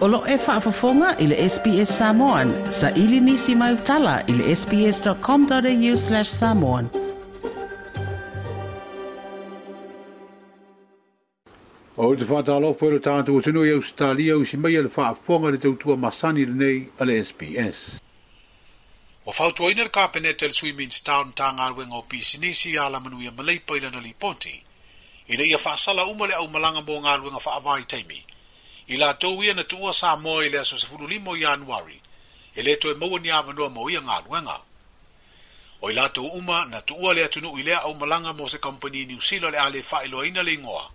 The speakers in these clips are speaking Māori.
Olo e whaafafonga i le SPS Samoan. Sa ili nisi mai utala i le sps.com.au slash samoan. O te whata alo fwere tātou o tino i Australia o si mai le whaafonga le teutua masani le nei a le SPS. O whautua ina le kāpenete le Swimmings Town tanga aruenga o pisi nisi a la manuia maleipa i le nali ponti. Ile ia whaasala umale au malanga mō ngā ruenga whaavai teimi. Ile ia whaasala umale au malanga mō ngā ruenga whaavai teimi. i la tou ia na tuua sa mo i le aso sefulu limo i anuari e lē toe maua ni avanoa mo ia galuega o i latou uma na tuua le atunuu i lea aumalaga mo se kompani niusila le a lē faailoaina le igoa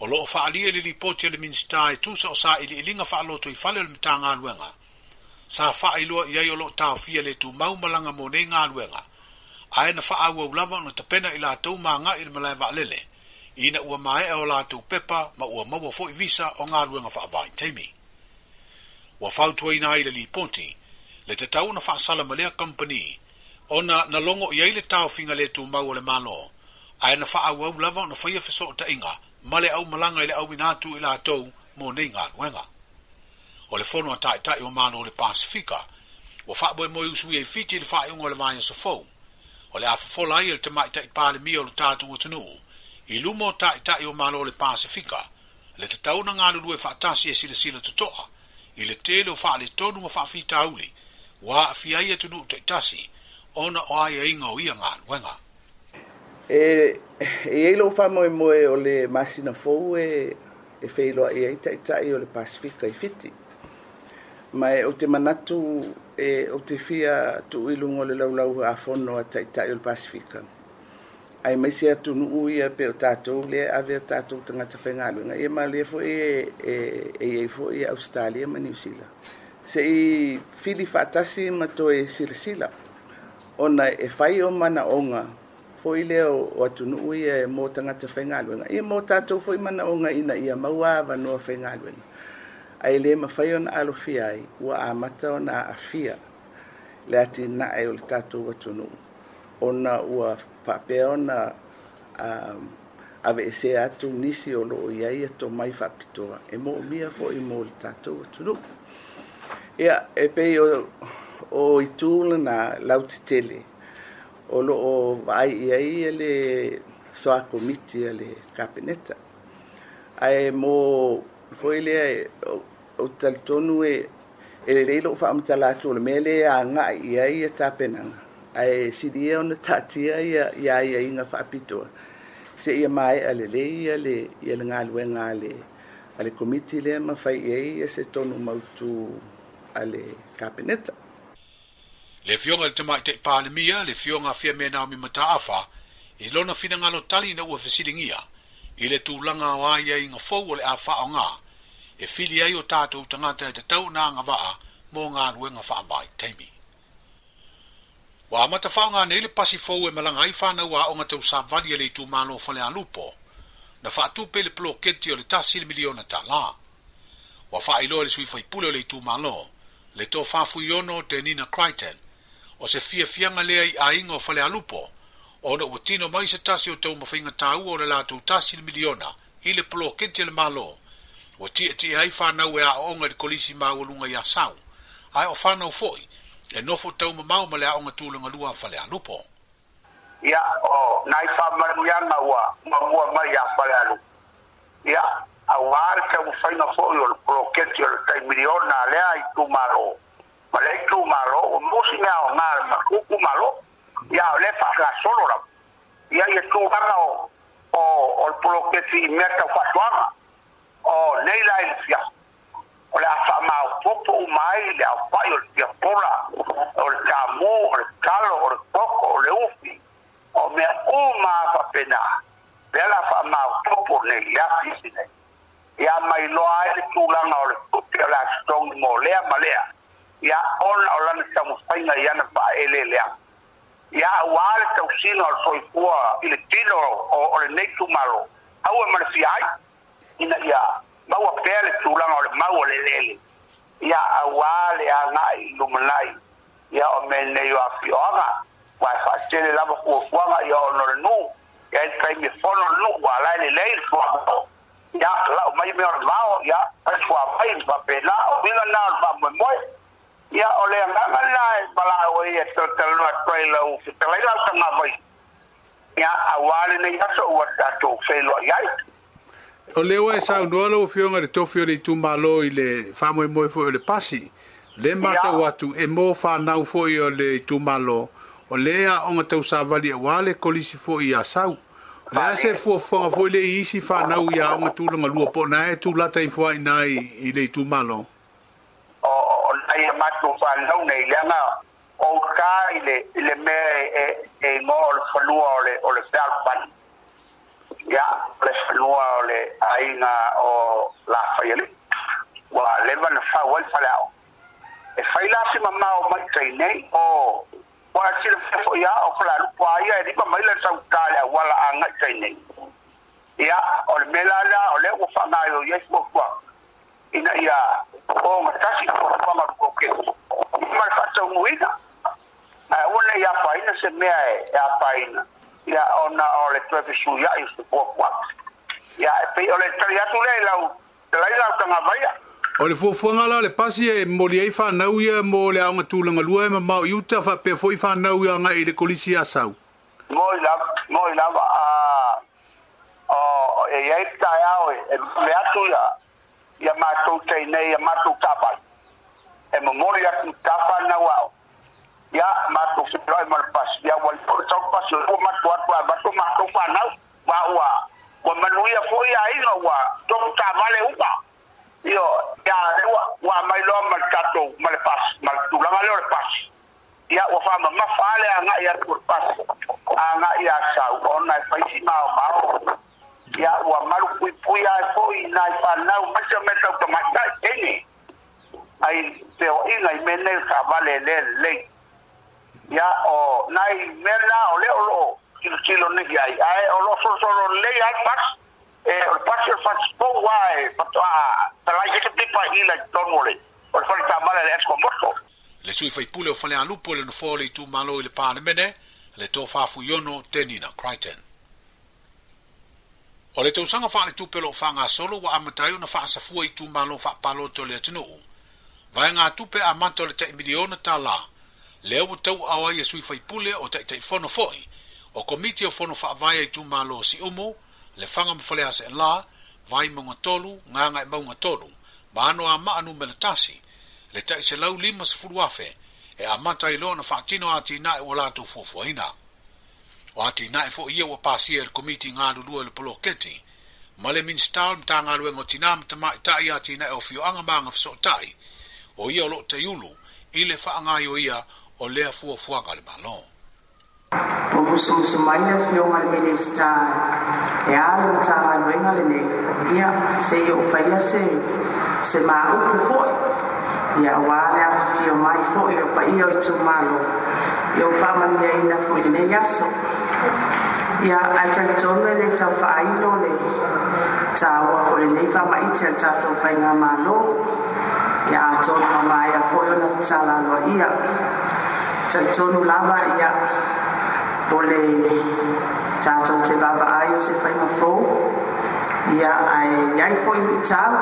o loo faaalia le lipoti a le minista e tusa o sa iliiliga faaaloto i fale o le matagaluega sa faailoa i ai o loo taofia le tumau malaga mo nei galuega ae na faaauau lava ona tapena i latou magaʻi i le malae vaalele ina ua e o latou pepa ma ua maua fo'i visa o galuega fa'avaitaimi ua fautuaina ai le liponti le tatau ona fa'asala ma lea kompani ona na logo i ai le taofiga le tumau o le malo ae na fa'auau lava ona faia fesootaʻiga ma le aumalaga i le auina atu i latou mo nei galuega o le fono taʻitaʻi o malo le pasifika ua fa'amoemoe usui ai fiti i le fa'aiʻuga o le vaeosofou o le a fofola ai e le tamaʻitaʻi palemia o le tatou atunuu i lumo ta i ta i o malo le Pasifika, le te tauna ngā lulu e whaatasi e sila sila tutoa, i le tele o wha le tonu ma whaafi tauli, wā a fia ia e tunu te tasi, ona o aia e inga o ia ngā nuenga. E, e eilo wha moe moe o le masina fōu e, e whēiloa i eita i tai o le Pasifika i fiti. Ma e o te manatu e o te fia tu ilungo le laulau a whono a tai tai o le Pasifika. Pasifika. ai mai se u ia pe o tatou le ave a tatou tagata faigaluega ia malea foʻi e, e, e, e fo e australia ma new se seʻi fili faatasi ma toe silasila ona e fai o fo i lea o atunuu ia e mo tagata faigaluega ia mo tatou foʻi manaʻoga ina ia maua vanoa faigaluega ai lē mafai ona alofia ai ua amata ona aafia le atinaʻe o le tatou atunuu ona ua whapeona a a ve se a nisi eh, o loo iai e tomai faapitoa e moʻomia foʻi mo le tatou atunuu ia e peo o, o na lana tele, o loo vaai e le so a ele kapeneta Ai mo foʻi o tal talitonu e ele lelei fa faamatala atu o le a le agaʻi iai e ae silia ona taatia ia iaiaiga faapitoa seʻi a mae a lelei ia le ia le galuega a le komiti lea mafai i ai ia se tonu mautū a le kapeneta le afioga i le tamaʻi taʻi palemia le afioga afia me naomi mataafa i lona finagalo tali na ua fesiligia i le tulaga o aiaiga fou o le a faaaogā e fili ai o tatou tagata e tatau na agavaa mo nga galuega faamaitaimi Ua amatafaaoga nei le pasi fou e malaga ai fanau aʻoga sa e le itumālofa le alupo na tu pe le poloketi o le tasi le miliona talā ua faailoa i le suifaipule o le itumālo le tofafuiono o te nina crichton o se fiafiaga lea i aiga o fale alupo ona ua tino mai se tasi o taumafaiga tāua o le latou tasi le miliona i le poloketi e le malo ua tiʻetiʻi ai fanau e aʻoʻoga i le kolisi maualuga ya sau ae o fanau foʻi Y no tau mamau ma le aʻoga tulaga lua fa alupo ia o nai faamalamuiaga ua muamua mai iā fa Ya ia auā le taumafaiga foʻi o le proketi o le taimiliona lea i tumālō ma ua o mea le makuku mālō ia o le faagasolo lava o o o le proketi o nei Orquídea, Opayo, Ortiopula, Orcamú, Orcalo, Orcoco, Oreufi, o me uma papena, pela fama topo ne ya pisine. Ya mai loa e tulanga o le tupe o la stong molea malea. Ya ona o lana samusainga yana pa elelea. Ya awale tausina o soifua ile tino o le neitu malo. Hawa marfi ai, ina ya maua pele tulanga o le maua lelele ia auā le i lumanai ia o mea nei o afioaga ua e fa'atele lava fuafuaga ia ono lenuu ia i taimi fono lenuu ua alae lelei le fuagao ia kala'u mai mea o le mao ia aifuamai le fa'apena'o iga na o le fa'amoemoe ia o le agaga la e mala'au e talotalanoa atuai lau fetalai lau ia auā lenei aso ua tatou feiloa'i ai O lewa e saolo fire e tofire to mal fa e mo e f le pasi. Le mataàatu eò fa nau fòò le to malò. O le a on te usawale koòri a sau. Ma se f fò voi isisi fa nau a on to don luo ppon na e to lata ffo na e le to mal le mai e mmoll o le. le fanua o aiga o lafai alii ua leva na fau ai faleao e fai lasi mamao maitai nei o ua asilafia foʻi a o falalupu aia e lima mai le sautā le auala agai tai nei ia o le mea lala o lea ua faagaio iai fuafuaga ina ia o gatasi fuafuaga lukokesu ima le faataunuina ae ua nei apaina se mea e, e apaina ya ona ole tu ke su ya isu po kwa ya e pe ole tri atu le la la la tanga vai ole fo fo ngala le pasi e moli ai fa na uya mo le anga tu le ngalu e ma uta fa pe foi fa na uya nga ile kolisi ya sau moi la moi la a o e ya ita ya o e, e le atu ya ya ma tu te nei ya ma tu kapa e memoria ku tapa na wao ya ma tu se pro e mal pas ya wal por tok pasu ko mat ko ko ba ko ma ko wa manuia ko ia inga wa to ta vale upa io ya wa ua mai lo mat kato mal pas mal tu la mal pas ia wa fa ma fale anga ia kur pas anga ia sa ona fa si ma ma ia wa mal pui pui ai fo ina pa na ma se me ta ma ta ai te o i menel ka vale le le ya o oh, nai mela o le o lo kilo kilo ne ya ai o lo so so le ya pas e o pas e pas po wae pato a ah, tala ye ke pipa hi la ton mole o fa ta mala le esko morto le sui fai pule o fane a lupo le nufo le tu malo le pa le mene le to fa fu yono teni na kraiten o le tausanga fa le tu pelo fa nga solo wa amatayo na fa asafua i tu malo fa palo to le atinu Vai ngā tupe a manto le te miliona tā laa le au tau awa ia sui faipule o tai tai fono foi, o komiti o fono faavaya i tu malo si umu, le fanga mfole ase la, vai maunga tolu, nganga e maunga tolu, ma anu a maanu melatasi, le tai se lau lima se furuafe, e a mata i loa na faatino a ti nae o lato fuafuaina. O a ti nae fo ia wa pasia e le komiti ngā lulua le polo keti, ma le minstal mta ngā luengo tina mta ma i tai a ti o fio anga maanga fiso tai, o ia o lo te yulu, ile le faa ngā yo ia, o lea fuafuaga le malo ua fusumusumaina mai le minista e a le matagaluega lenei ia se'i o faia se se maupu foʻi ia auā le afafio mai foʻi o paia o i tumālo ia u faamaniaina foʻi lenei aso ia ae talitonu e le taufaailo le tāua foʻi lenei fa'ama'iti a le tatou faiga mālō ia atonu mamaea foʻi ona talaloa cacun lava ia boleh cacun sebab ayo sebab mafu ia ya, ai ya, lah ya, ai foi ucap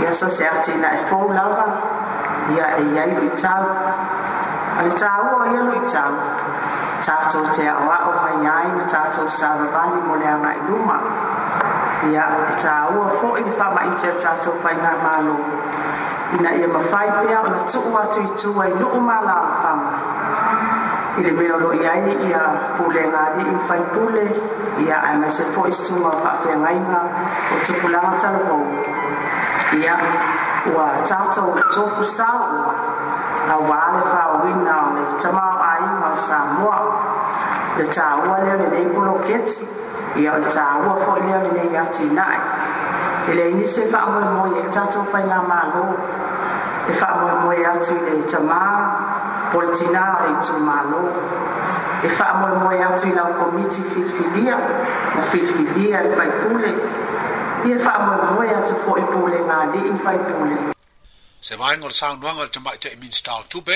ia so serti na foi lava ia ai ai ucap ai cawo ia ucap cacun cia wa o hai ai cacun sarapan mulai amai luma ia cawo foi fa mai cacun fa ina malu ina ia mafai pea ona tuu atu i tua i nuu malaafaga i le mea oloi ai ia pulegalii faipule ia aemaise foʻi suma faafeagaina o tupulaga talakou ia ua tatou tofu sa ua auā le faauina o le tamaoaiga o samoa le tāua lea lenei poloketi ia o le tāua foʻi lea lenei atinaʻe e, e le ni e se fa mo mo e ta to fa na ma lo e fa mo mo ya tu le ta ma por tina e tu ma lo e fa mo mo ya tu na o komiti fi filia na fi filia e fa pule e fa mo mo ya tu fo e pule na di e fa pule se va ngol sa un ngol te ma te min stal tu be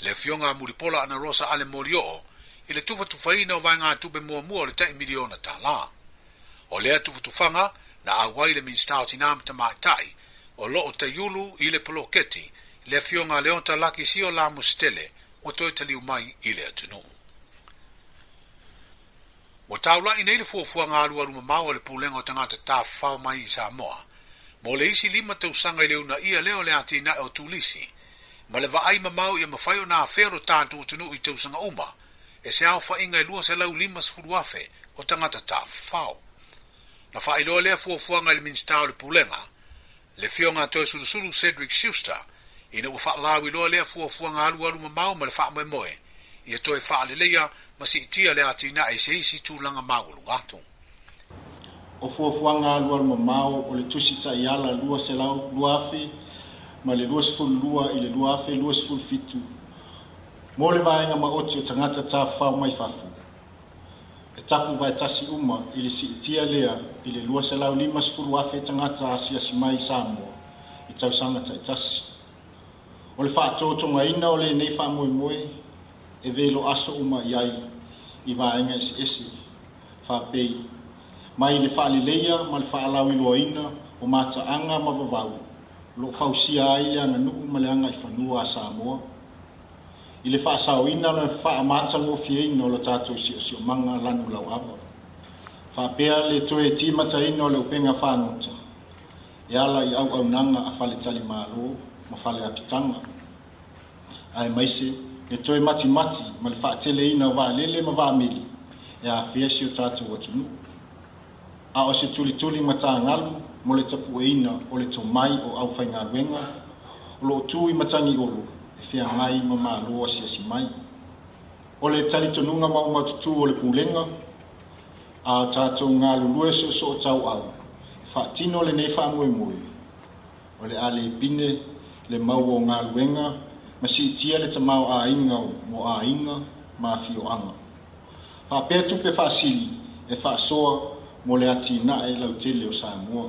le fionga mulipola ana rosa ale morio i le tufa tufaina o vaenga tupe mua mua le tei miliona tā la. O lea tufa tufanga, na auai le tina ma tamaʻitaʻi o loo taiulu i le poloketi le afioga laki sio la mosetele ua toe taliu mai i le atunuu ua taulaʻi nei le fuafuaga mamao o le pulega o tagata tafafao mai i samoa mo le isi lima tausaga i le unaʻia lea o le a tinaʻi o tulisi ma le vaai mamao ia mafai ona afea lo tatou atunuu i tausaga uma e se aofaʻiga e lua selau lima sefulu afe o tagata tafafao na faailoa lea fuafuaga i le minista o le pulega le fioga toe sulusulu cedric shuster ina ua fa'alauiloa lea fuafuaga alualu mamao ma le faamoemoe ia toe faaleleia ma siitia le a tinaʻi e se isi tulaga maualuga atu o fuafuaga alualu mamao o le tusi taʻiala lua selau lua afe ma le lua sefululua i le lua afe lua sefulufitu mo le vaega maoti o tagata tafao mai fafu e tapu vae tasi uma i le siitia lea i le lua selau lima sefulu afe tagata asiasi mai samoa i tausaga taʻitasi o le faatotogaina o lenei faamoemoe e velo aso uma i ai i vaega eseese faapei mai i le faaleleia ma le faalauiloaina o mataaga ma vavau loo fausia ai le aganuu ma le aga i fanua a samoa i le faasaoina lona faamatagofiaina o la tatou isiʻosiʻomaga lanu lauava faapea le toe timataina o le upega fanota e ala i auaunaga a faletalimālō ma faleatutaga ae maise le toe matimati ma le faateleina o valele ma vaamili e afea si o tatou atunuu ao se tulituli ma tagalu mo le tapuʻeina o le tomai o aufaigaluega o loo tu i matagiolo fia ngai ma ma loa si si mai. O le tali tonunga ma uma tutu o le pulenga, a tato ngā lulue se so o tau au, fa tino le nefa mwe mwe. O le ale pine le mau o ngā luenga, ma si tia le tamau a inga o mo a inga ma a fio anga. Fa petu pe fa sili, e fa soa mo le ati na e lau tele o sa mua.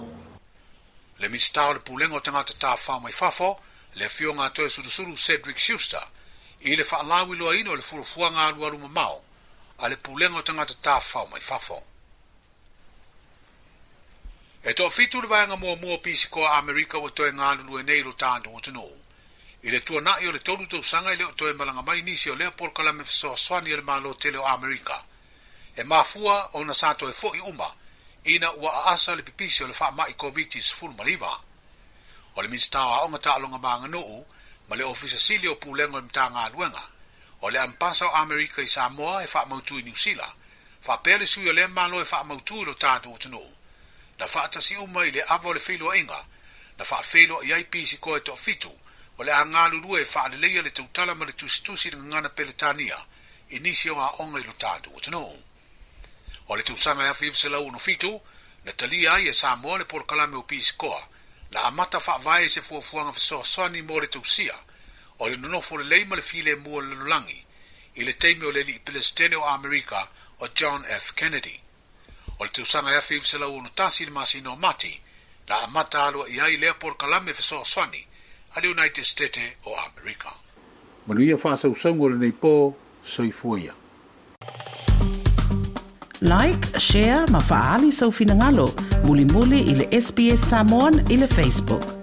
Le mistau le pulenga o tenga te tā mai whafo, le fioga atoe sulusulu cedric shuster i le faalau i loaina o le fulufuaga alualu mamao a le pulega o tagata tafao mai fafo e toʻafitu le vaega muamua o pisikoa amerika ua toe galulue nei lo tatou atunuu i le tuanaʻi o le tolu tausaga i le o toe malaga mai nisi o lea polokalame fesoasoani e le malo tele o amerika e mafua ona sa toe foʻi uma ina ua aasa le pipisi o le faamaʻi koviti sefulu ma liva o le minista aʻoga taaloga maganuu ma le ofisa sili o pulega i matagaluega o le anpasa o amerika i samoa e faamautū i niusila faapea le sui o lea malo e faamautū i lo tatou atunuu na faatasi uma i le ava o le feiloaʻiga na faafeiloaʻi ai pisikoe fitu, o le agalulue e faaleleia le tautala ma le tusitusi le pele peletania i nisi o aʻoga i lo ole tu o le tausaga e afi ivasalau fitu na talia ai e samoa le polokalame o pisikoa la amata faavae se fuafuaga fesoasoani mo le tausia o le nonofo lelei ma le file mua le lanolagi i le taimi o le alii pelestene o amerika o john f kennedy o le tausaga e afi fesalaua tasi le masino o mati la amata alua i ai lea polokalame fesoasoani a le united state o amerika manuia faasausauga o lenei pō soifua ia like share ma faaali soufinagalo mulimuli ile SPS Samoan ile Facebook.